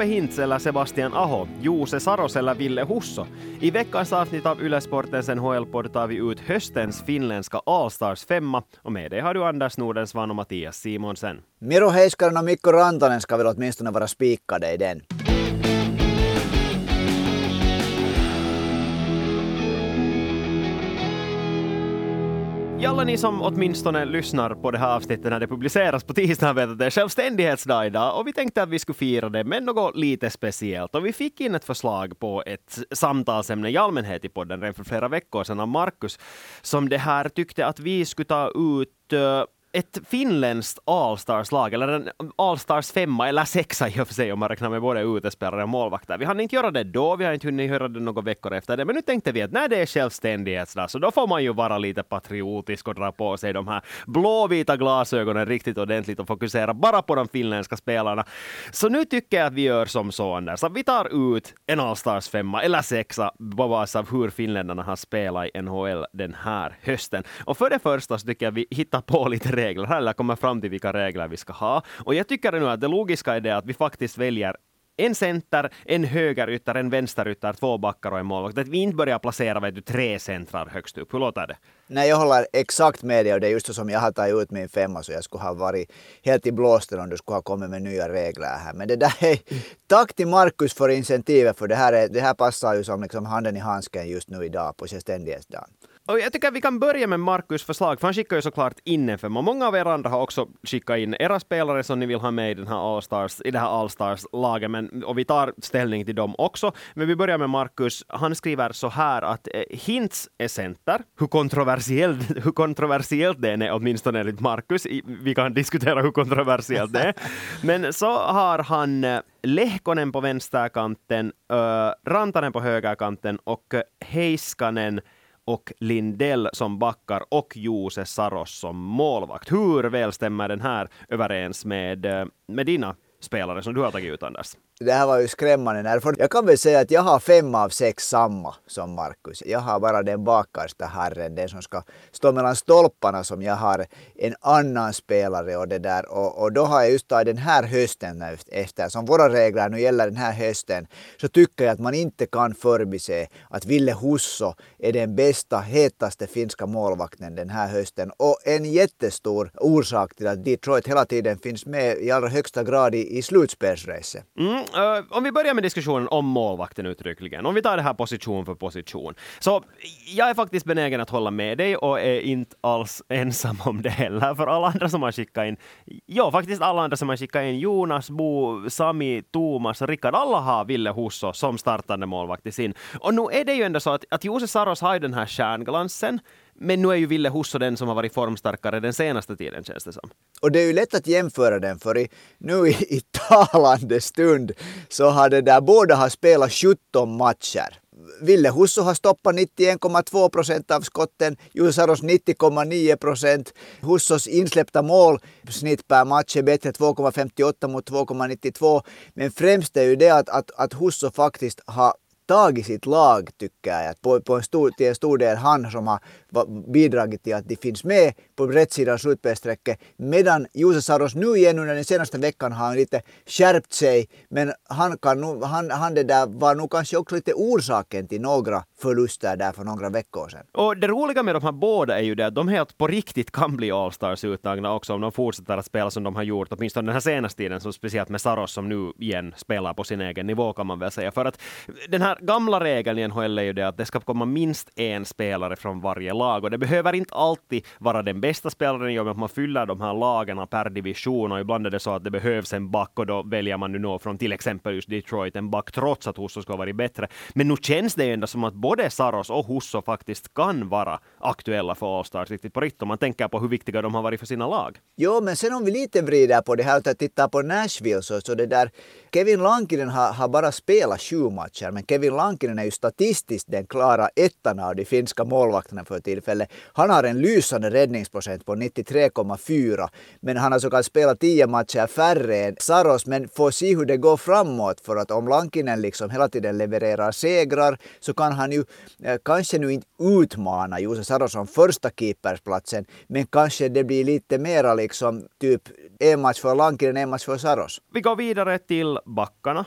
Roope Hintz eller Sebastian Aho, Jose Saros eller Ville Husso. I veckans avsnitt av Yle Sportens NHL-podd tar vi ut höstens finländska Allstars femma och med det har du Anders Nordensvan och Mattias Simonsen. Miro Heiskanen och Mikko Rantanen ska väl åtminstone vara spikade i den. Alla ni som åtminstone lyssnar på det här avsnittet när det publiceras på tisdagen vet att det är självständighetsdag idag och vi tänkte att vi skulle fira det med något lite speciellt. Och vi fick in ett förslag på ett samtalsämne i allmänhet i podden redan för flera veckor sedan av Markus som det här tyckte att vi skulle ta ut uh, ett finländskt Allstars-lag, eller en Allstars femma eller sexa i och för sig om man räknar med både utespelare och målvakter. Vi hann inte göra det då, vi har inte hunnit göra det några veckor efter det, men nu tänkte vi att när det är självständighetsdag så då får man ju vara lite patriotisk och dra på sig de här blåvita glasögonen riktigt ordentligt och fokusera bara på de finländska spelarna. Så nu tycker jag att vi gör som så Anders, att vi tar ut en Allstars femma eller sexa på bas av hur finländarna har spelat i NHL den här hösten. Och för det första så tycker jag vi hittar på lite regler eller kommer fram till vilka regler vi ska ha. Och jag tycker nu att det logiska är det att vi faktiskt väljer en center, en högerytter, en vänsterytter, två backar och en målvakt. Att vi inte börjar placera vet du, tre centrar högst upp. Hur låter det? Nej, jag håller exakt med dig och det är just så som jag har tagit ut min femma så jag skulle ha varit helt i blåsten om du skulle ha kommit med nya regler här. Men det där är... Tack till Markus för incentivet för det här, är, det här passar ju som liksom handen i handsken just nu idag på självständighetsdagen. Och jag tycker att vi kan börja med Markus förslag, för han skickar ju såklart in en femma. Många av er andra har också skickat in era spelare som ni vill ha med i, den här All-Stars, i det här Allstars-laget, men, och vi tar ställning till dem också. Men vi börjar med Markus. Han skriver så här att eh, Hintz är center. Hur kontroversiellt, hur kontroversiellt det är, åtminstone enligt Markus. Vi kan diskutera hur kontroversiellt det är. Men så har han eh, Lehkonen på vänsterkanten, uh, Rantanen på högerkanten och Heiskanen och Lindell som backar och Jose Saros som målvakt. Hur väl stämmer den här överens med, eh, med dina spelare som du har tagit ut, Anders? Det här var ju skrämmande när Jag kan väl säga att jag har fem av sex samma som Markus. Jag har bara den bakersta herren, den som ska stå mellan stolparna som jag har en annan spelare och det där. Och, och då har jag just tagit den här hösten efter, som våra regler nu gäller den här hösten, så tycker jag att man inte kan förbise att Ville Husso är den bästa, hetaste finska målvakten den här hösten och en jättestor orsak till att Detroit hela tiden finns med i allra högsta grad i, i slutspelsracet. Mm, uh, om vi börjar med diskussionen om målvakten uttryckligen, om vi tar det här position för position. Så jag är faktiskt benägen att hålla med dig och är inte alls ensam om det heller, för alla andra som har skickat in, ja faktiskt alla andra som har skickat in, Jonas, Bo, Sami, Thomas, Rickard, alla har Ville Husso som startande målvakt i sin. Och nu är det ju ändå så att, att Jose Saros har ju den här stjärnglansen, men nu är ju Ville Husso den som har varit formstarkare den senaste tiden känns det som. Och det är ju lätt att jämföra den för i, nu i, i talande stund så har det där båda har spelat 17 matcher. Ville Husso har stoppat 91,2 procent av skotten, Jusaros 90,9 procent. Hussos insläppta mål snitt per match är bättre 2,58 mot 2,92. Men främst är ju det att, att, att Husso faktiskt har tagit sitt lag tycker jag. På, på en stor, till en stor del han som har bidragit till att de finns med på rätt sida av slutspelsstrecket. Medan Jose Saros nu igen under den senaste veckan har han lite skärpt sig. Men han, kan nu, han, han det där var nog kanske också lite orsaken till några förluster där för några veckor sedan. Och det roliga med de här båda är ju det att de helt på riktigt kan bli Allstars uttagna också om de fortsätter att spela som de har gjort, åtminstone den här senaste tiden, så speciellt med Saros som nu igen spelar på sin egen nivå kan man väl säga. För att den här gamla regeln i NHL är ju det att det ska komma minst en spelare från varje lag och det behöver inte alltid vara den bästa spelaren i och med att man fyller de här lagen per division och ibland är det så att det behövs en back och då väljer man nu nå från till exempel just Detroit en back trots att Husso ska vara bättre. Men nu känns det ju ändå som att både Saros och Husso faktiskt kan vara aktuella för Allstars riktigt på riktigt om man tänker på hur viktiga de har varit för sina lag. Jo, men sen om vi lite vrider på det här och tittar på Nashville så, så det där Kevin Lankinen har, har bara spelat sju matcher men Kevin Lankinen är ju statistiskt den klara ettan av de finska målvakterna för tillfället. Han har en lysande räddningsprocent på 93,4 men han har såklart spelat tio matcher färre än Saros men får se hur det går framåt för att om Lankinen liksom hela tiden levererar segrar så kan han ju eh, kanske nu inte utmana Jose Saros om första keepersplatsen men kanske det blir lite mera liksom typ en match för Lankinen, en match för Saros. Vi går vidare till backarna.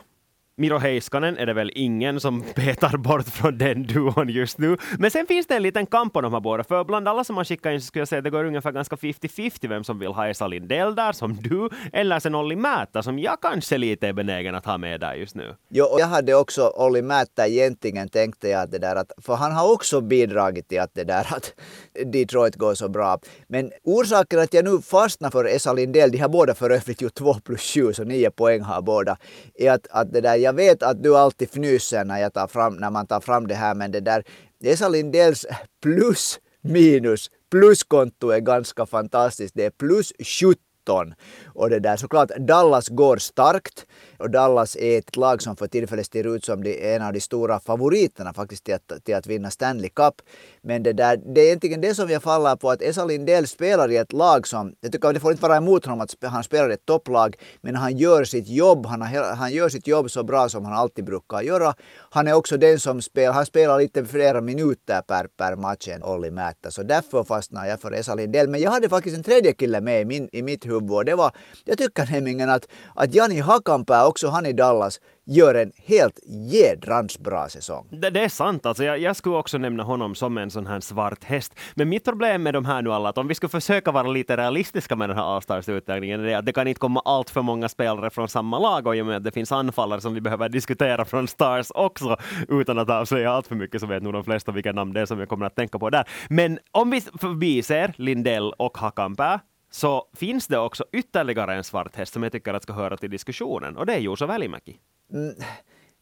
Miro Heiskanen är det väl ingen som petar bort från den duon just nu. Men sen finns det en liten kamp på de här båda, för bland alla som man skickar in så skulle jag säga att det går ungefär ganska 50-50 vem som vill ha Esa Lindell där, som du, eller sen Olli Määttä, som jag kanske lite är benägen att ha med där just nu. Jo, och jag hade också Olli Määttä egentligen tänkte jag att det där att, för han har också bidragit till att det där att Detroit går så bra. Men orsaken att jag nu fastnar för Esa Lindell, de har båda för övrigt ju 2 plus 7, så 9 poäng har båda, är att, att det där jag vet att du alltid fnyser när, jag tar fram, när man tar fram det här, men det där det sa Lindells plus minus pluskonto är ganska fantastiskt. Det är plus 17 och det där såklart, Dallas går starkt och Dallas är ett lag som för tillfället ser ut som det är en av de stora favoriterna faktiskt till att, till att vinna Stanley Cup. Men det, där, det är egentligen det som jag faller på att Esa Lindell spelar i ett lag som, jag tycker att det får inte vara emot honom att han spelar i ett topplag, men han gör sitt jobb, han, har, han gör sitt jobb så bra som han alltid brukar göra. Han är också den som spelar, han spelar lite flera minuter per, per match än Olli Määttä, så därför fastnar jag för Esa Lindell. Men jag hade faktiskt en tredje kille med i, min, i mitt huvud och det var, jag tycker nämligen att, att Jani Hakanpää, också han i Dallas, gör en helt jädrans bra säsong. Det, det är sant, alltså jag, jag, skulle också nämna honom som en sån här svart häst. Men mitt problem med de här nu alla, att om vi skulle försöka vara lite realistiska med den här Allstars-uttagningen, är att det kan inte komma allt för många spelare från samma lag och i och med att det finns anfallare som vi behöver diskutera från Stars också, utan att avslöja allt för mycket så vet nog de flesta vilka namn det är som jag kommer att tänka på där. Men om vi förbiser Lindell och Hakanpää, så finns det också ytterligare en svart häst som jag tycker att ska höra till diskussionen och det är Juuso Välimäki. Mm.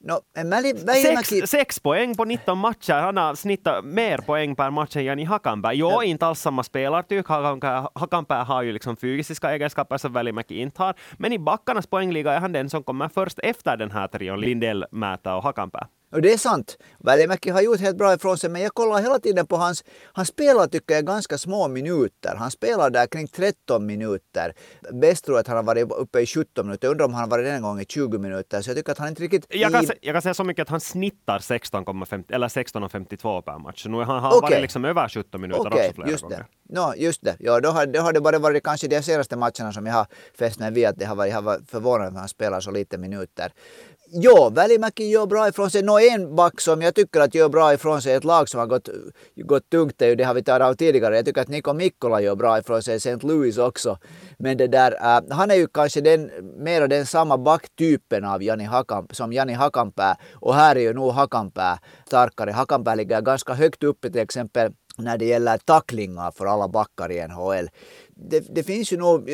No, sex, sex poäng på 19 matcher. Han har snittat mer poäng per match än Jani Hakanpää. Jo, ja. inte alls samma spelartyp. Hakanpää har ju liksom fysiska egenskaper som Välimäki inte har. Men i backarnas poängliga är han den som kommer först efter den här trion, Lindell, Mäta och Hakanpää. Och det är sant. Välimäki har gjort helt bra ifrån sig, men jag kollar hela tiden på hans... Han spelar tycker jag ganska små minuter. Han spelar där kring 13 minuter. Bäst tror jag att han har varit uppe i 17 minuter. Jag undrar om han har varit en gång i 20 minuter. Så jag tycker att han inte riktigt... Jag kan, jag kan säga så mycket att han snittar 16,50 eller 16,52 per match. Så nu har han okay. varit liksom över 17 minuter okay, också flera just gånger. Det. No, just det. Ja, då har, då har det bara varit kanske de senaste matcherna som jag har fäst mig vid att det har varit, har varit förvånad att han spelar så lite minuter. Jo, Välimäki gör bra ifrån sig. Nå en back som jag tycker att gör bra ifrån sig, ett lag som har gått, gått tungt, det, det har vi talat om tidigare. Jag tycker att Niko Mikkola gör bra ifrån sig, St. Louis också. Men det där, äh, han är ju kanske den, mera den samma backtypen av Jani Hakamp, som Jani Hakanpää. Och här är ju nog Hakanpää starkare. Hakanpää ligger ganska högt uppe till exempel när det gäller tacklingar för alla backar i NHL det, det, finns ju nog,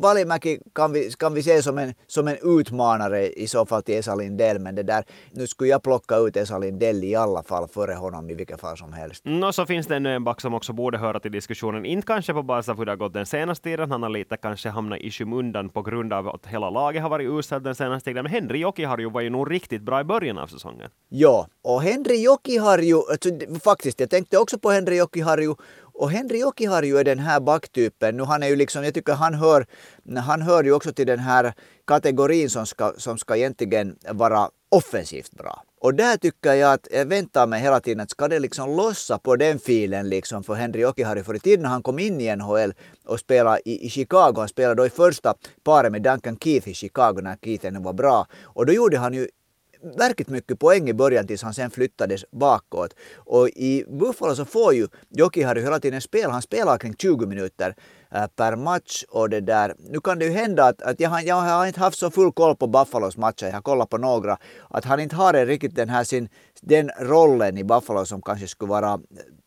Valimäki kan vi, kan vi se som en, som en utmanare i så fall till Esa Lindell, men det där, nu skulle jag plocka ut Esa Lindell i alla fall före honom i vilket fall som helst. No, så finns det ännu en back som också borde höra till diskussionen, inte kanske på basis av hur det har gått den senaste tiden, han har lite kanske hamnat i skymundan på grund av att hela laget har varit uselt den senaste tiden, men Henri Jokiharju var ju nog riktigt bra i början av säsongen. Ja, och Henri Jokiharju, alltså, faktiskt, jag tänkte också på Henri Jokiharju och Henri Jokiharju är den här backtypen. Nu han är ju liksom, jag tycker han hör, han hör ju också till den här kategorin som ska, som ska egentligen vara offensivt bra. Och där tycker jag att jag väntar mig hela tiden att ska det liksom lossa på den filen liksom för Henry Okihari. För i tiden när han kom in i NHL och spelade i, i Chicago, han spelade då i första paret med Duncan Keith i Chicago när Keith ännu var bra. Och då gjorde han ju verkligt mycket poäng i början tills han sen flyttades bakåt. Och i Buffalo så får ju Jokiharju hela tiden spel, Han spelar kring 20 minuter eh, per match och det där. Nu kan det ju hända att, att jag, har, jag har inte haft så full koll på Buffalos matcher, jag har kollat på några, att han inte har riktigt den här sin, den rollen i Buffalo som kanske skulle vara,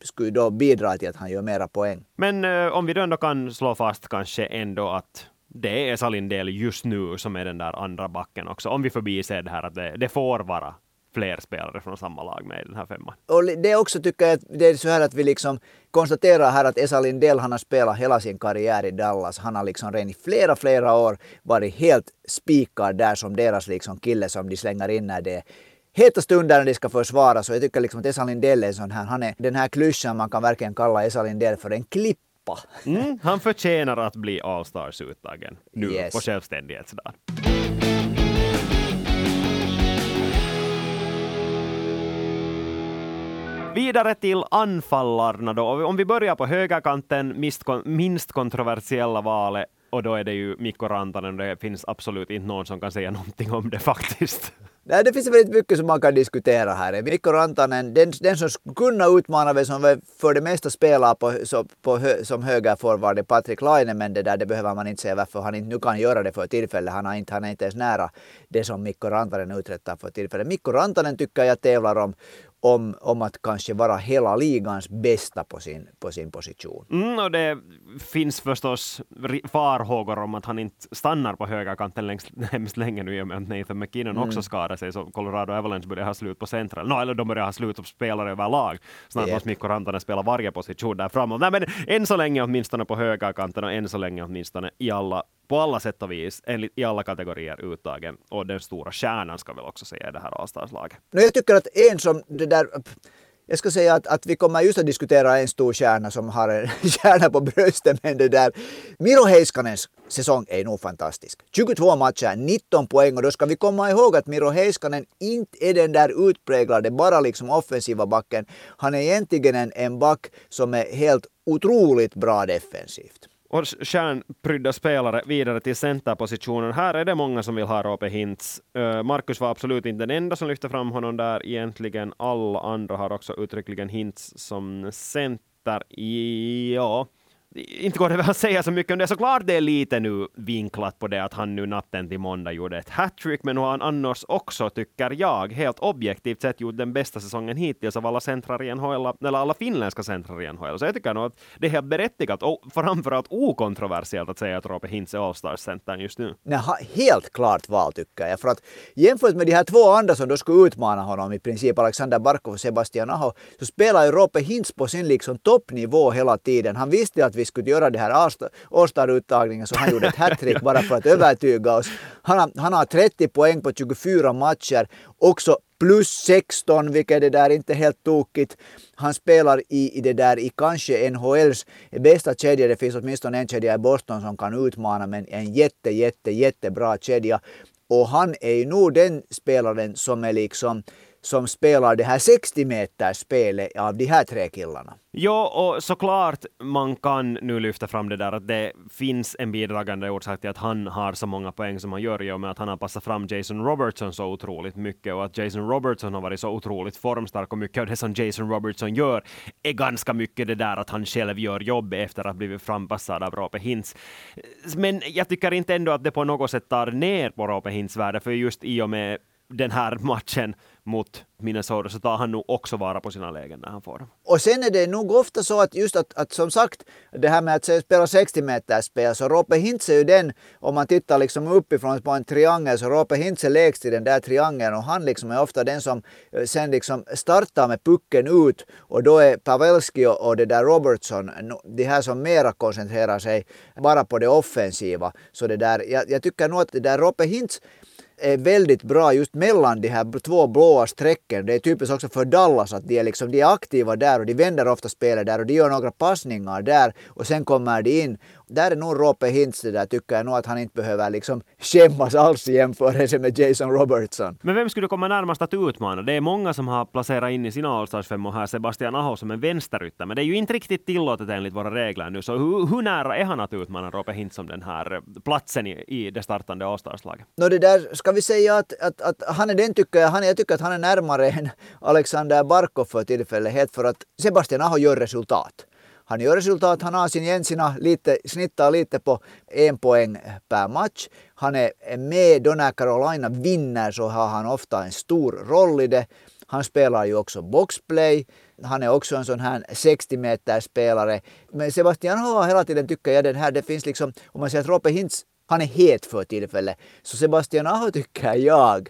skulle då bidra till att han gör mera poäng. Men eh, om vi då ändå kan slå fast kanske ändå att det är Salindel just nu som är den där andra backen också. Om vi förbiser det här att det, det får vara fler spelare från samma lag med i den här femman. Och det är också tycker jag det är så här att vi liksom konstaterar här att Esa Lindell han har spelat hela sin karriär i Dallas. Han har liksom redan i flera, flera år varit helt spikad där som deras liksom kille som de slänger in när det är heta stunder när de ska försvara. Så jag tycker liksom att Esa Lindell är en sån här, han är den här klyschan man kan verkligen kalla Esa Lindell för en klipp Mm, han förtjänar att bli All-Stars-uttagen nu yes. på självständighetsdagen. Vidare till anfallarna då. Om vi börjar på högerkanten, minst kontroversiella valet, och då är det ju Mikko Rantanen. Det finns absolut inte någon som kan säga någonting om det faktiskt. Nej, det finns väldigt mycket som man kan diskutera här. Mikko Rantanen, den, den som skulle kunna utmana väl som för det mesta spelar på, så, på, som högerforward är Patrik Laine, men det där det behöver man inte säga varför han inte nu kan göra det för tillfället. Han, har inte, han är inte ens nära det som Mikko Rantanen uträttar för tillfället. Mikko Rantanen tycker jag tävlar om, om, om att kanske vara hela ligans bästa på sin, på sin position. Mm, och det finns förstås farhågor om att han inte stannar på högerkanten längst, hemskt länge nu i och med att Nathan McKinnon mm. också skadar sig, så Colorado Avalanche börjar ha slut på central. No, eller de börjar ha slut på spelare överlag. Snart måste Mikko Rantanen spela varje position där framåt. Nej, men än så länge åtminstone på högerkanten och än så länge åtminstone i alla på alla sätt och vis, enligt, i alla kategorier uttagen. Och den stora stjärnan ska väl också säga i det här Allstars-laget. Jag tycker att en som det där jag ska säga att, att vi kommer just att diskutera en stor stjärna som har en stjärna på bröstet, men det där Miro Heiskanens säsong är nog fantastisk. 22 matcher, 19 poäng och då ska vi komma ihåg att Miro Heiskanen inte är den där utpräglade, bara liksom offensiva backen. Han är egentligen en, en back som är helt otroligt bra defensivt och stjärnprydda spelare vidare till centerpositionen. Här är det många som vill ha Rope Hintz. Marcus var absolut inte den enda som lyfte fram honom där. Egentligen alla andra har också uttryckligen Hintz som center. Ja, inte går det väl att säga så mycket om det. Såklart det är lite nu vinklat på det att han nu natten till måndag gjorde ett hattrick, men har han annars också, tycker jag, helt objektivt sett gjort den bästa säsongen hittills av alla centrar i NHL, eller alla finländska centrar i NHL. Så jag tycker nog att det är helt berättigat och framförallt okontroversiellt att säga att Roope Hintz är Allstars-centern just nu. Nej, helt klart val tycker jag, för att jämfört med de här två andra som då skulle utmana honom, i princip Alexander Barkov och Sebastian Aho, så spelar ju Roope Hintz på sin liksom toppnivå hela tiden. Han visste att vi skulle göra det här All-star-uttagningen så han gjorde ett hattrick bara för att övertyga oss. Han har, han har 30 poäng på 24 matcher, också plus 16, vilket det där inte helt tokigt. Han spelar i, i det där i kanske NHLs bästa kedja. Det finns åtminstone en kedja i Boston som kan utmana, men en jätte, jätte, jättebra kedja. Och han är ju nog den spelaren som är liksom som spelar det här 60 meters spelet av de här tre killarna. Ja, och såklart man kan nu lyfta fram det där att det finns en bidragande orsak till att han har så många poäng som han gör i och med att han har passat fram Jason Robertson så otroligt mycket och att Jason Robertson har varit så otroligt formstark och mycket av det som Jason Robertson gör är ganska mycket det där att han själv gör jobb efter att ha blivit frampassad av Rope Hintz. Men jag tycker inte ändå att det på något sätt tar ner på Rope Hintz värde, för just i och med den här matchen mot Minnesota så tar han nog också vara på sina lägen när han får dem. Och sen är det nog ofta så att just att, att som sagt det här med att spela 60 meters spel så Rope Hintz är ju den om man tittar liksom uppifrån på en triangel så Rope Hintz är lägst i den där triangeln och han liksom är ofta den som eh, sen liksom startar med pucken ut och då är Pavelski och, och det där Robertson de här som mera koncentrerar sig bara på det offensiva. Så det där, jag, jag tycker nog att det där Rope Hintz är väldigt bra just mellan de här två blåa strecken. Det är typiskt också för Dallas att de är, liksom, de är aktiva där och de vänder ofta spelet där och de gör några passningar där och sen kommer de in där är nog Rope Hintz det där tycker jag nog att han inte behöver liksom skämmas alls i jämförelse med Jason Robertson. Men vem skulle du komma närmast att utmana? Det är många som har placerat in i sina och här Sebastian Aho som en vänsterytter, men det är ju inte riktigt tillåtet enligt våra regler nu. Så hur, hur nära är han att utmana Rope Hintz om den här platsen i, i det startande Allstars-laget? No, det där ska vi säga att, att, att han är den tycker jag, han, jag tycker att han är närmare än Alexander Barkov för tillfället, helt för att Sebastian Aho gör resultat. Han gör resultat, han har sin Jensina lite, snittar lite på en poäng per match. Han är med då när Carolina vinner så har han ofta en stor roll i det. Han spelar ju också boxplay. Han är också en sån här 60 meter spelare. Men Sebastian har hela tiden tycker jag den här, det finns liksom, om man säger att Rope Hintz, han är het för tillfället. Så Sebastian Aho tycker jag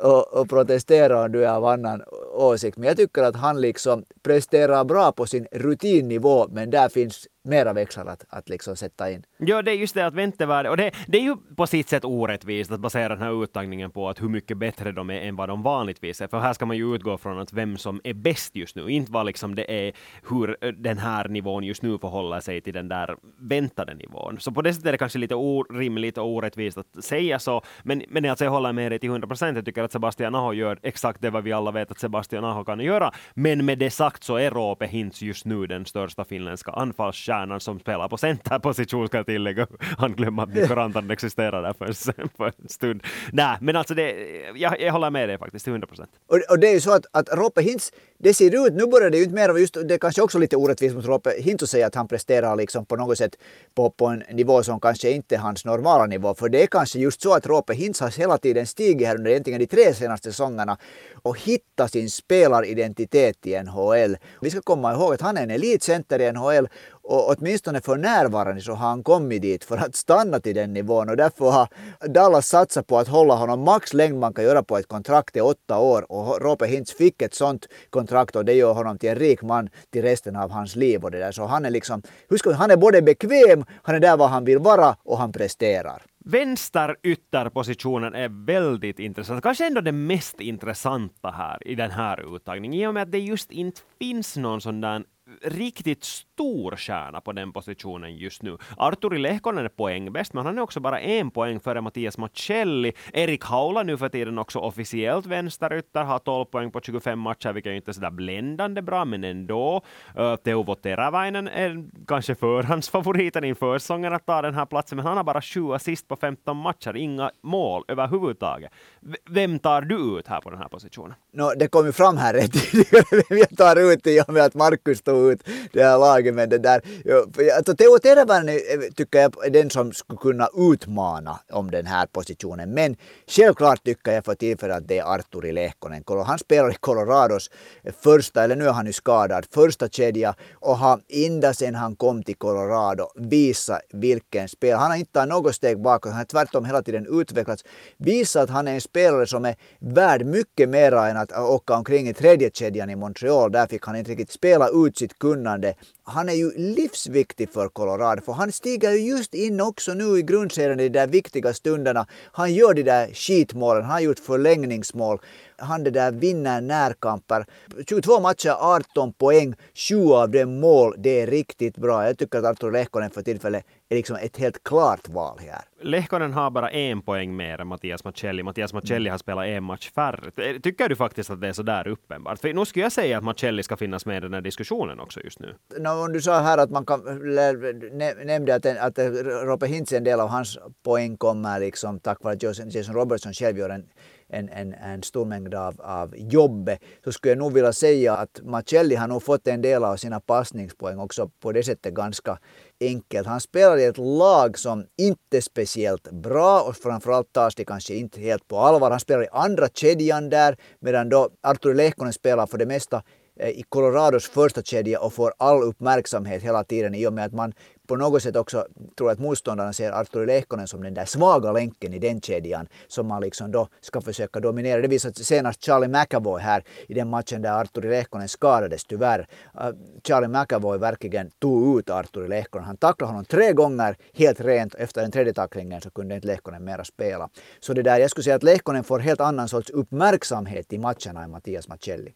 och, och protesterar om du är av annan åsikt. Men jag tycker att han liksom presterar bra på sin rutinnivå men där finns mera växlar att, att liksom sätta in. Ja, det är just det att väntevärde, och det, det är ju på sitt sätt orättvist att basera den här uttagningen på att hur mycket bättre de är än vad de vanligtvis är. För här ska man ju utgå från att vem som är bäst just nu, inte vad liksom det är hur eh, den här nivån just nu förhåller sig till den där väntade nivån. Så på det sättet är det kanske lite orimligt och orättvist att säga så, men, men alltså jag håller med dig till 100 procent. Jag tycker att Sebastian Aho gör exakt det vad vi alla vet att Sebastian Sebastian Aho kan göra. Men med det sagt så är Roope Hintz just nu den största finländska anfallsstjärnan som spelar på centerposition ska jag tillägga. Han glömmer att Mikko Rantanen existerar där för en, för en stund. Nej, men alltså det, jag, jag håller med dig faktiskt till 100 procent. Och, och, det är ju så att, att Roope Hintz, det ser ut, nu börjar det ju inte mer, just, det är kanske också lite orättvist mot Roope Hintz att säga att han presterar liksom på något sätt på, på en nivå som kanske inte är hans normala nivå. För det är kanske just så att Roope Hintz har hela tiden stigit här under egentligen de tre senaste säsongerna och hittat sin spelaridentitet i NHL. Vi ska komma ihåg att han är en elitcenter i NHL och åtminstone för närvarande så har han kommit dit för att stanna till den nivån och därför har Dallas satsat på att hålla honom max längd man kan göra på ett kontrakt i åtta år och Roope Hintz fick ett sånt kontrakt och det gör honom till en rik man till resten av hans liv och det där. Så han är liksom, husk han är både bekväm, han är där var han vill vara och han presterar. Vänsterytterpositionen är väldigt intressant. Kanske ändå det mest intressanta här i den här uttagningen i och med att det just inte finns någon sån där riktigt stor stjärna på den positionen just nu. Arturi Lehkonen är poängbäst, men han är också bara en poäng före Mattias Macelli. Erik Haula nu för tiden också officiellt vänsterytter, har 12 poäng på 25 matcher, vilket är inte sådär bländande bra, men ändå. Uh, Teuvo Teräväinen är kanske förhandsfavoriten inför säsongen att ta den här platsen, men han har bara 7 assist på 15 matcher, inga mål överhuvudtaget. V vem tar du ut här på den här positionen? No, det kom ju fram här rätt tidigare vem jag tar ut i och med att Markus tog ut det här laget. med det där, alltså Teo Teräväinen eh, tycker jag är den som skulle kunna utmana om den här positionen. Men självklart tycker jag för tillfället att det är Arturi Lehkonen. Han spelar i Colorados första, eller nu är han ju skadad, första kedja och har ända sedan han kom till Colorado visat vilken spel. Han har inte tagit något steg bakåt, han har tvärtom hela tiden utvecklats. Visat att han är en spelare som är värd mycket mer än att åka omkring i tredje kedjan i Montreal. Där fick han inte riktigt spela ut sitt kunnande. Han är ju livsviktig för Colorado för han stiger ju just in också nu i grundserien i de där viktiga stunderna. Han gör de där skitmålen, han har gjort förlängningsmål han det där vinner närkamper. 22 matcher, 18 poäng, 7 av dem mål. Det är riktigt bra. Jag tycker att Artur Lehkonen för tillfället är liksom ett helt klart val här. Lehkonen har bara en poäng mer än Mattias Macelli. Mattias Macelli har spelat en match färre. Tycker du faktiskt att det är så där uppenbart? För nu skulle jag säga att Macelli ska finnas med i den här diskussionen också just nu. No, om du sa här att man kan, nämnde att, att Rope Hintz en del av hans poäng kommer liksom tack vare att Jason Robertson själv gör en en, en, en stor mängd av, av jobbet så skulle jag nog vilja säga att Macelli har nog fått en del av sina passningspoäng också på det sättet ganska enkelt. Han spelar i ett lag som inte är speciellt bra och framförallt tas det kanske inte helt på allvar. Han spelar i andra kedjan där medan då Artur Lehkonen spelar för det mesta eh, i Colorados första kedja och får all uppmärksamhet hela tiden i och med att man på något sätt också tror att motståndarna ser Arturi Lehkonen som den där svaga länken i den kedjan som man liksom då ska försöka dominera. Det visade senast Charlie McAvoy här i den matchen där Arturi Lehkonen skadades tyvärr. Uh, Charlie McAvoy verkligen tog ut Arturi Lehkonen. Han tacklade honom tre gånger helt rent. Efter den tredje tacklingen så kunde inte Lehkonen mera spela. Så det där, jag skulle säga att Lehkonen får helt annan sorts uppmärksamhet i matcherna än Mattias Macelli.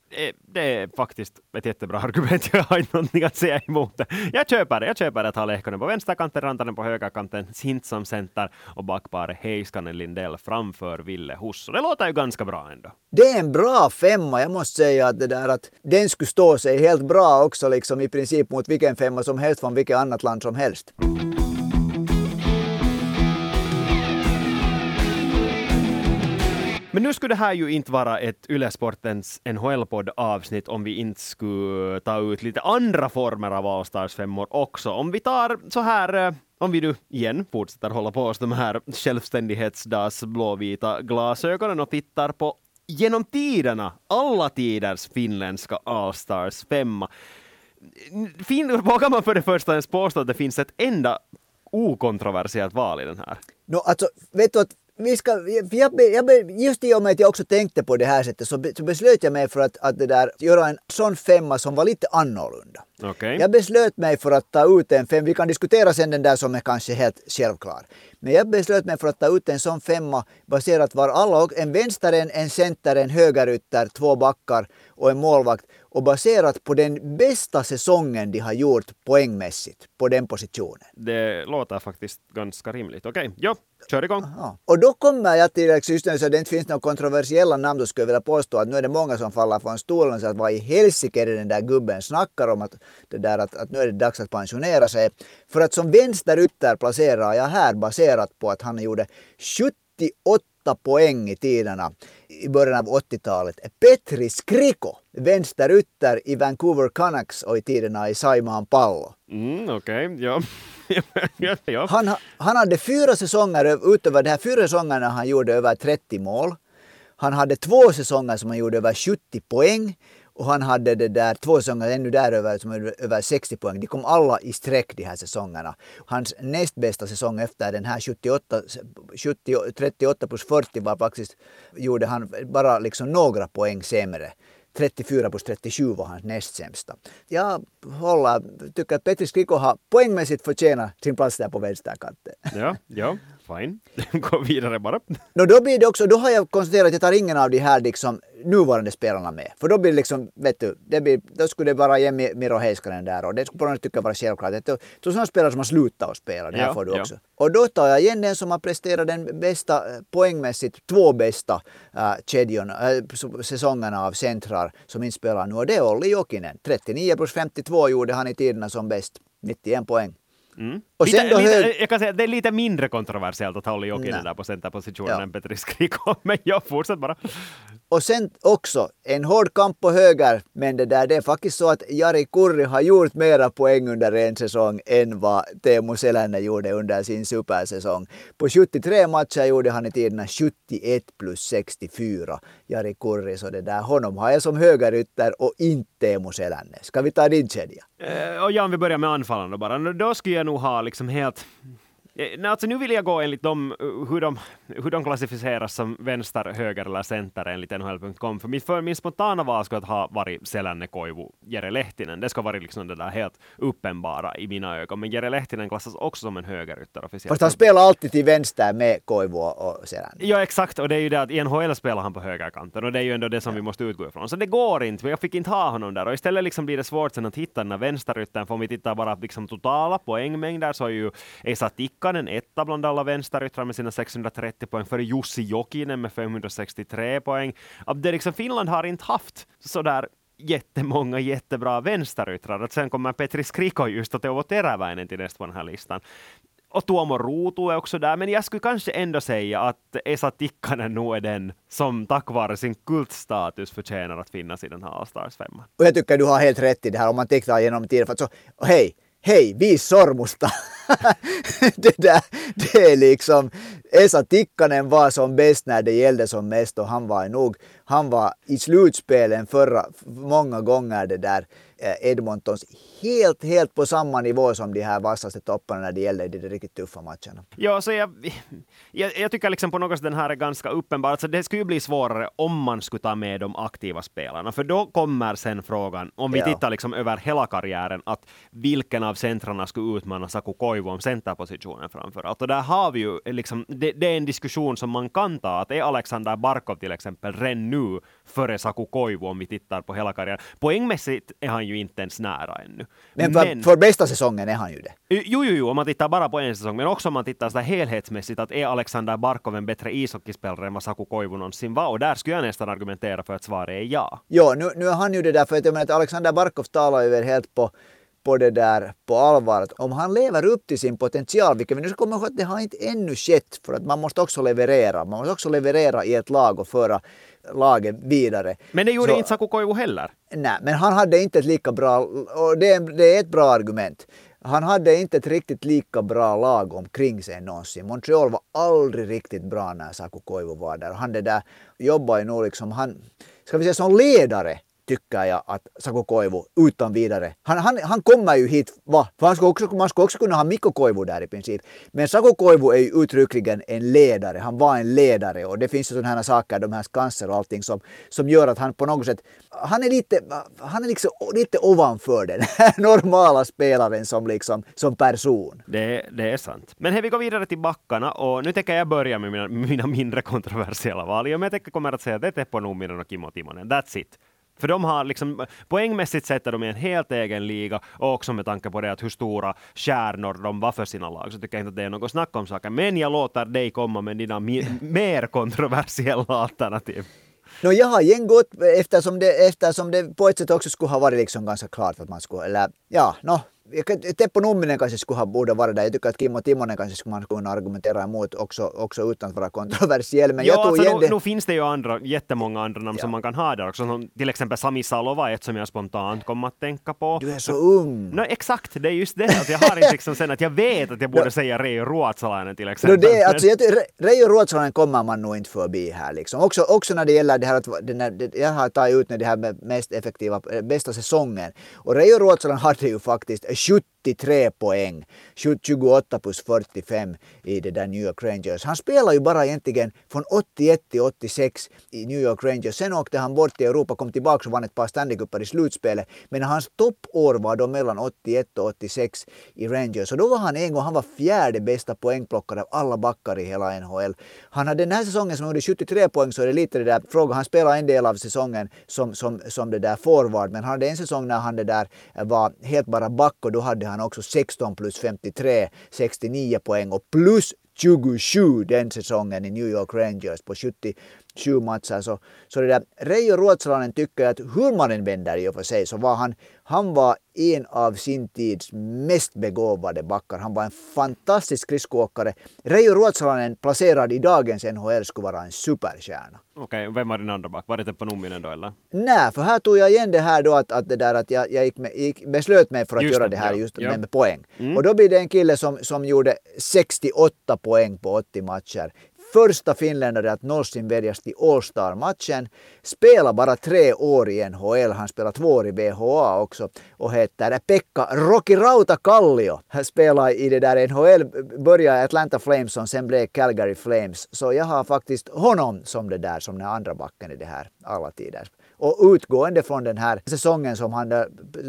Det är faktiskt ett jättebra argument. Jag har inte någonting att säga emot det. Jag köper det. Jag köper att ha Lehkonen på vänsterkanten, Rantanen på högerkanten, Sintsam center och backparet Heiskanen Lindell framför Ville Och Det låter ju ganska bra ändå. Det är en bra femma. Jag måste säga att det där att den skulle stå sig helt bra också liksom i princip mot vilken femma som helst från vilket annat land som helst. Men nu skulle det här ju inte vara ett Ylesportens NHL-podd avsnitt om vi inte skulle ta ut lite andra former av Allstars-femmor också. Om vi tar så här eh, om vi nu igen fortsätter hålla på oss de här självständighetsdags blåvita glasögonen och tittar på genom tiderna, alla tiders finländska Allstars femma. Fin, vågar man för det första ens påstå att det finns ett enda okontroversiellt val i den här? No, alltså, vet du att vi ska, jag, jag, just i och med att jag också tänkte på det här sättet så, så beslöt jag mig för att, att det där, göra en sån femma som var lite annorlunda. Okay. Jag beslöt mig för att ta ut en femma, vi kan diskutera sen den där som är kanske helt självklar. Men jag beslöt mig för att ta ut en sån femma baserat var alla, en vänster, en, en center, en högerytter, två backar och en målvakt och baserat på den bästa säsongen de har gjort poängmässigt på den positionen. Det låter faktiskt ganska rimligt. Okej, okay. jo, kör igång. Ja. Och då kommer jag till just nu så det inte finns några kontroversiella namn, då skulle jag vilja påstå att nu är det många som faller från stolen så att vad i helsike är det den där gubben snackar om att, det där att, att nu är det dags att pensionera sig. För att som vänsterytter placerar jag här baserat på att han gjorde 78 poäng i tiderna i början av 80-talet är Petri Skriko, vänsterytter i Vancouver Canucks och i tiderna i Saimaan Pallo. Mm, Okej, okay. ja. ja. Han, han hade fyra säsonger, utöver de här fyra säsongerna han gjorde över 30 mål. Han hade två säsonger som han gjorde över 70 poäng och han hade det där två säsonger ännu däröver som över 60 poäng. De kom alla i sträck de här säsongerna. Hans näst bästa säsong efter den här 78, 70, 38 plus 40 var faktiskt, gjorde han bara liksom några poäng sämre. 34 plus 37 var hans näst sämsta. Jag håller, tycker att Petri Skriko har poängmässigt förtjänat sin plats där på vänsterkanten. Ja, ja fine. Gå vidare bara. No, då blir det också, då har jag konstaterat att jag tar ingen av de här liksom nuvarande spelarna med. För då blir det liksom, vet du, det blir, då skulle det vara Jemmi Miro Heiskanen där och det skulle på något tycka vara självklart. Det är sådana spelare som har slutat att spela, det här ja, får du ja. också. Och då tar jag igen den som har presterat den bästa, eh, poängmässigt, två bästa äh, kedjon, äh, säsongerna av centrar som inte spelar nu och det är Olli Jokinen. 39 plus 52 gjorde han i tiderna som bäst, 91 poäng. Mm. Och lite, lite, hög... Jag kan säga det är lite mindre kontroversiellt att hålla Jokinen där på centerpositionen än Petri Skriko, men jag fortsätter bara. Och sen också en hård kamp på höger, men det där det är faktiskt så att Jari Kurri har gjort mera poäng under en säsong än vad Teemu Selänne gjorde under sin supersäsong. På 73 matcher gjorde han i tiderna 71 plus 64, Jari Kurri, så det där honom har jag som högerytter och inte Teemu Selänne. Ska vi ta din kedja? Eh, och Jan, vi börjar med anfallen då bara, då skulle jag nog ha liksom helt alltså nu vill jag gå enligt dem, eh, hur, de, hur de klassificeras som vänster, höger eller center enligt NHL.com. För, för min spontana val skulle ha varit Selänne, Koivu, Jere Lehtinen. Det ska vara liksom det där helt uppenbara i mina ögon. Men Jere Lehtinen klassas också som en högerytter officiellt. Fast han spelar alltid till vänster med Koivu och Selänne. Ja, exakt. Och det är ju det att i NHL spelar han på högerkanten och det är ju ändå det som ja. vi måste utgå ifrån. Så det går inte, men jag fick inte ha honom där. Och istället liksom blir det svårt sen att hitta den här vänsteryttern. För om vi tittar bara liksom totala poängmängder så är ju Esa Tikka Tikkanen etta bland alla vänsteryttrar med sina 630 poäng, före Jussi Jokinen med 563 poäng. det liksom, Finland har inte haft sådär jättemånga jättebra vänsteryttrar. Att sen kommer Petri Skriko just och Teuvo Teräväinen till nästa på den här listan. Och Tuomo Ruutu är också där, men jag skulle kanske ändå säga att Esa Tikkanen nog är den som tack vare sin kultstatus förtjänar att finnas i den här Allstars-femman. Och jag tycker du har helt rätt i det här om man tittar genom tiden. För att så, hej, hej, vis sormusta. det, där, det är liksom, Esa Tikkanen var som bäst när det gällde som mest och han var nog, han var i slutspelen förra, många gånger det där Eh, Edmontons helt, helt på samma nivå som de här vassaste topparna när det gäller de riktigt tuffa matcherna. Ja, så jag, jag, jag tycker liksom på något sätt den här är ganska uppenbar. Alltså det skulle ju bli svårare om man skulle ta med de aktiva spelarna, för då kommer sen frågan, om vi ja. tittar liksom över hela karriären, att vilken av centrarna skulle utmana Saku Koivu om centerpositionen framför allt. Och där har vi ju liksom, det, det, är en diskussion som man kan ta, att är Alexander Barkov till exempel redan nu före Saku Koivu om vi tittar på hela karriären? Poängmässigt är han ju inte ens nära ännu. Men för, men, för bästa säsongen är han ju det. Jo, jo, jo, om man tittar bara på en säsong, men också om man tittar så helhetsmässigt, att är Alexander Barkov en bättre ishockeyspelare än vad Saku Koivu någonsin var? Och där skulle jag nästan argumentera för att svaret är ja. Jo, nu, nu är han ju det där, för att jag menar att Alexander Barkov talar ju väl helt på på det där på allvar. Att om han lever upp till sin potential, vilket vi nu ska komma ihåg att det har inte ännu skett, för att man måste också leverera. Man måste också leverera i ett lag och föra laget vidare. Men det gjorde så, inte Saku Koivu heller. Nej, men han hade inte ett lika bra, och det är, det är ett bra argument. Han hade inte ett riktigt lika bra lag omkring sig någonsin. Montreal var aldrig riktigt bra när Saku Koivu var där. Han det där jobbade ju nog liksom, han, ska vi säga som ledare tycker jag att Saku Koivu utan vidare, han, han, han kommer ju hit, va? För han ska också, man ska också kunna ha Mikko Koivu där i princip. Men Saku Koivu är ju uttryckligen en ledare, han var en ledare och det finns ju sådana här saker, de här skanser och allting som, som gör att han på något sätt, han är lite, han är liksom lite ovanför den här normala spelaren som liksom, som person. Det, det är sant. Men hej, vi går vidare till backarna och nu tänker jag börja med mina, mina mindre kontroversiella val. Jag tänker kommer att säga att det är Teppo Numminen och Kimmo Timonen. That's it. För de har liksom, poängmässigt sett är de i en helt egen liga och också med tanke på det att hur stora stjärnor de var för sina lag så tycker jag inte att det är något snack om saken. Men jag låter dig komma med dina mer kontroversiella alternativ. No, jag har igen gått eftersom det, eftersom det på ett sätt också skulle ha varit liksom ganska klart att man skulle, eller ja, no, Teppo Numminen kanske skulle ha, borde vara där. Jag tycker att Kimmo Timonen kanske skulle man kunna argumentera emot också, också utan att vara kontroversiell. Men ja, jag alltså, igen nu, det... nu finns det ju andra, jättemånga andra namn ja. som man kan ha där också. Som till exempel Sami Salova, ett som jag spontant kommer att tänka på. Du är så ung! No, exakt, det är just det. Att jag har inte liksom sen att jag vet att jag borde no. säga Reijo Ruotsalainen till exempel. No, det, alltså, jag, Reijo Ruotsalainen kommer man nog inte förbi här. Liksom. Också, också när det gäller det här att den här, jag har tagit ut det här med mest effektiva, bästa säsongen. Och Reijo Ruotsalainen hade ju faktiskt shoot 73 poäng, 28 plus 45 i det där New York Rangers. Han spelar ju bara egentligen från 81 till 86 i New York Rangers. Sen åkte han bort till Europa, kom tillbaka och vann ett par Stanley Cupar i slutspelet. Men hans toppår var då mellan 81 och 86 i Rangers. Och då var han en gång, han var fjärde bästa poängplockare av alla backar i hela NHL. Han hade den här säsongen som han gjorde 73 poäng så är det lite det där frågan. Han spelade en del av säsongen som, som, som det där forward men han hade en säsong när han det där var helt bara back och då hade han också 16 plus 53, 69 poäng och plus 27 den säsongen i New York Rangers på 70 77 matcher. Så, så det där, Reijo Ruotsalainen tycker att hur man än vänder i och för sig så var han, han var en av sin tids mest begåvade backar. Han var en fantastisk skridskoåkare. Reijo Ruotsalainen placerad i dagens NHL skulle vara en superstjärna. Okej, okay, vem var din andra back? Var det Teppo Numminen då eller? Nej, för här tog jag igen det här då att, att, det där, att jag, jag gick med, gick, beslöt mig för att just göra det, här ja, just ja. Med, med poäng. Mm. Och då blir det en kille som, som gjorde 68 poäng på 80 matcher första finländare att någonsin väljas till All-star-matchen. Spelar bara tre år i NHL. Han spelar två år i BHA också och heter Pekka Rocky Rauta Kallio. Han spelar i det där NHL, började i Atlanta Flames och sen blev Calgary Flames. Så jag har faktiskt honom som det där, som den andra backen i det här alla tider. Och utgående från den här säsongen som han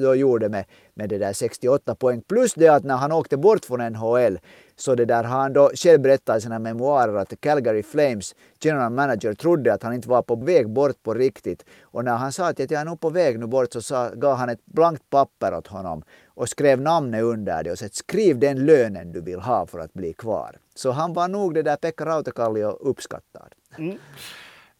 då gjorde med, med det där 68 poäng plus det att när han åkte bort från NHL så det där har han då själv berättat i sina memoarer att Calgary Flames general manager trodde att han inte var på väg bort på riktigt. Och när han sa att jag är nog på väg nu bort så sa, gav han ett blankt papper åt honom och skrev namnet under det och sa skriv den lönen du vill ha för att bli kvar. Så han var nog det där Pekka Rautakallio uppskattad. Mm.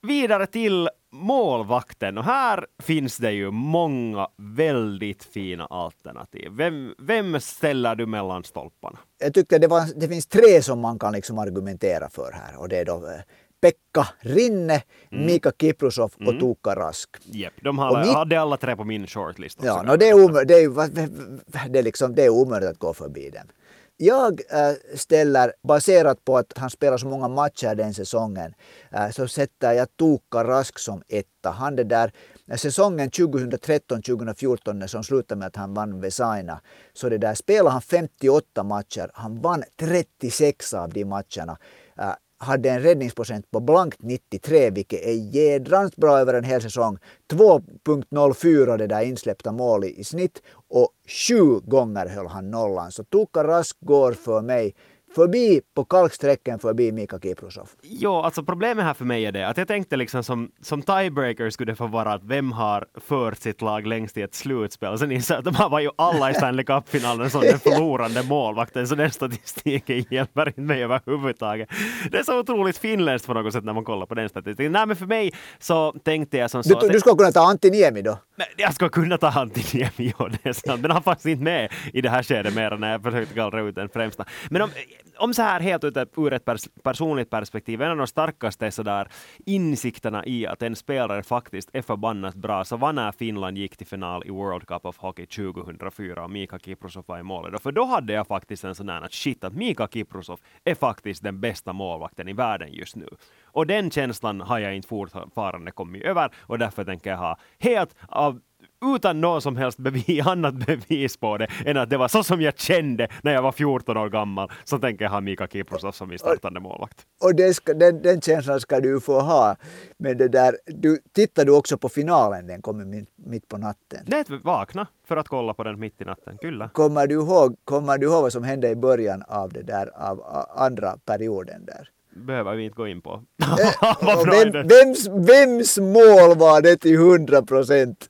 Vidare till målvakten och här finns det ju många väldigt fina alternativ. Vem, vem ställer du mellan stolparna? Jag tyckte det, var, det finns tre som man kan liksom argumentera för här och det är då eh, Pekka Rinne, mm. Mika Kiprusov och mm. Tuukka Rask. Yep, de har, mitt... hade alla tre på min shortlist. Ja, no, det, är omö- det, är, det, är liksom, det är omöjligt att gå förbi dem. Jag äh, ställer, baserat på att han spelar så många matcher den säsongen, äh, så sätter jag Tuukka Rask som etta. Han det där, äh, säsongen 2013-2014 som slutade med att han vann Vesaina, så det där spelade han 58 matcher. Han vann 36 av de matcherna. Hade en räddningsprocent på blankt 93 vilket är jädrans bra över en hel säsong. 2.04 det där insläppta mål i snitt och sju gånger höll han nollan. Så Tuukka Rask går för mig förbi på kalksträcken förbi Mika Kiprusov. Jo, alltså problemet här för mig är det att jag tänkte liksom som, som tiebreaker skulle det få vara att vem har fört sitt lag längst i ett slutspel. Sen inser jag att de här var ju alla i Stanley Cup-finalen som den förlorande målvakten, så den statistiken hjälper inte mig överhuvudtaget. Det är så otroligt finländskt på något sätt när man kollar på den statistiken. Nej, men för mig så tänkte jag som så... Du, du skulle kunna ta Antti Niemi då? Jag skulle kunna ta Antti Niemi, ja, det är sant. Men han fanns inte med i det här skedet mer när jag försökte gallra ut den främsta. Men om, om så här helt ur ett pers personligt perspektiv, en av de starkaste sådär insikterna i att en spelare faktiskt är förbannat bra, så var när Finland gick till final i World Cup of Hockey 2004 och Mika Kiprusov var i målet. För då hade jag faktiskt en sån här att shit, att Mika Kiprusov är faktiskt den bästa målvakten i världen just nu. Och den känslan har jag inte fortfarande kommit över och därför tänker jag ha helt av utan någon som helst bevis, annat bevis på det än att det var så som jag kände när jag var 14 år gammal, så tänker jag ha Mika Kiprusov som min startande målvakt. Och det ska, den, den känslan ska du få ha. Men det där, du, tittar du också på finalen, den kommer mitt, mitt på natten? Nej, vakna för att kolla på den mitt i natten, kyllä. Kommer du ihåg, kommer du ihåg vad som hände i början av det där, av andra perioden där? Behöver vi inte gå in på. Eh, vem, vems, vems mål var det till 100 procent?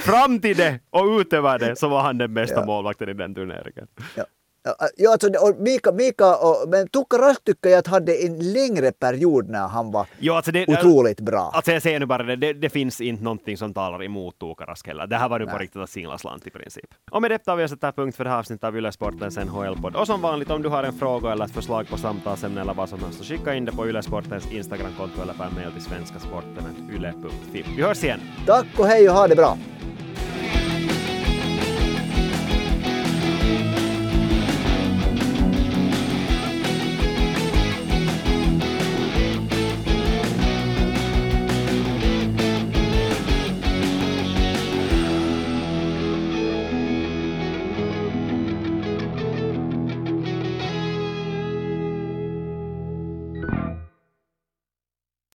Fram till det och utöver det så var han den bästa Ja. målvakten i den turneringen. Ja. Ja, Ja, alltså, och Mika, Mika och, men Tuukka Rask tycker jag att hade en längre period när han var Jo, alltså det, otroligt bra. Alltså jag säger nu bara det, det, det finns inte någonting som talar emot Tukarask heller. Det här var nu på riktigt att singla slant i princip. Och med detta har vi sätter punkt för det här avsnittet av Yle Sportens NHL-podd. Och som vanligt, om du har en fråga eller ett förslag på samtalsämne eller vad som helst, så skicka in det på Yle Sportens Instagramkonto eller per mail till svenskasporten.yle.fi. Vi hörs igen! Tack och hej och ha det bra!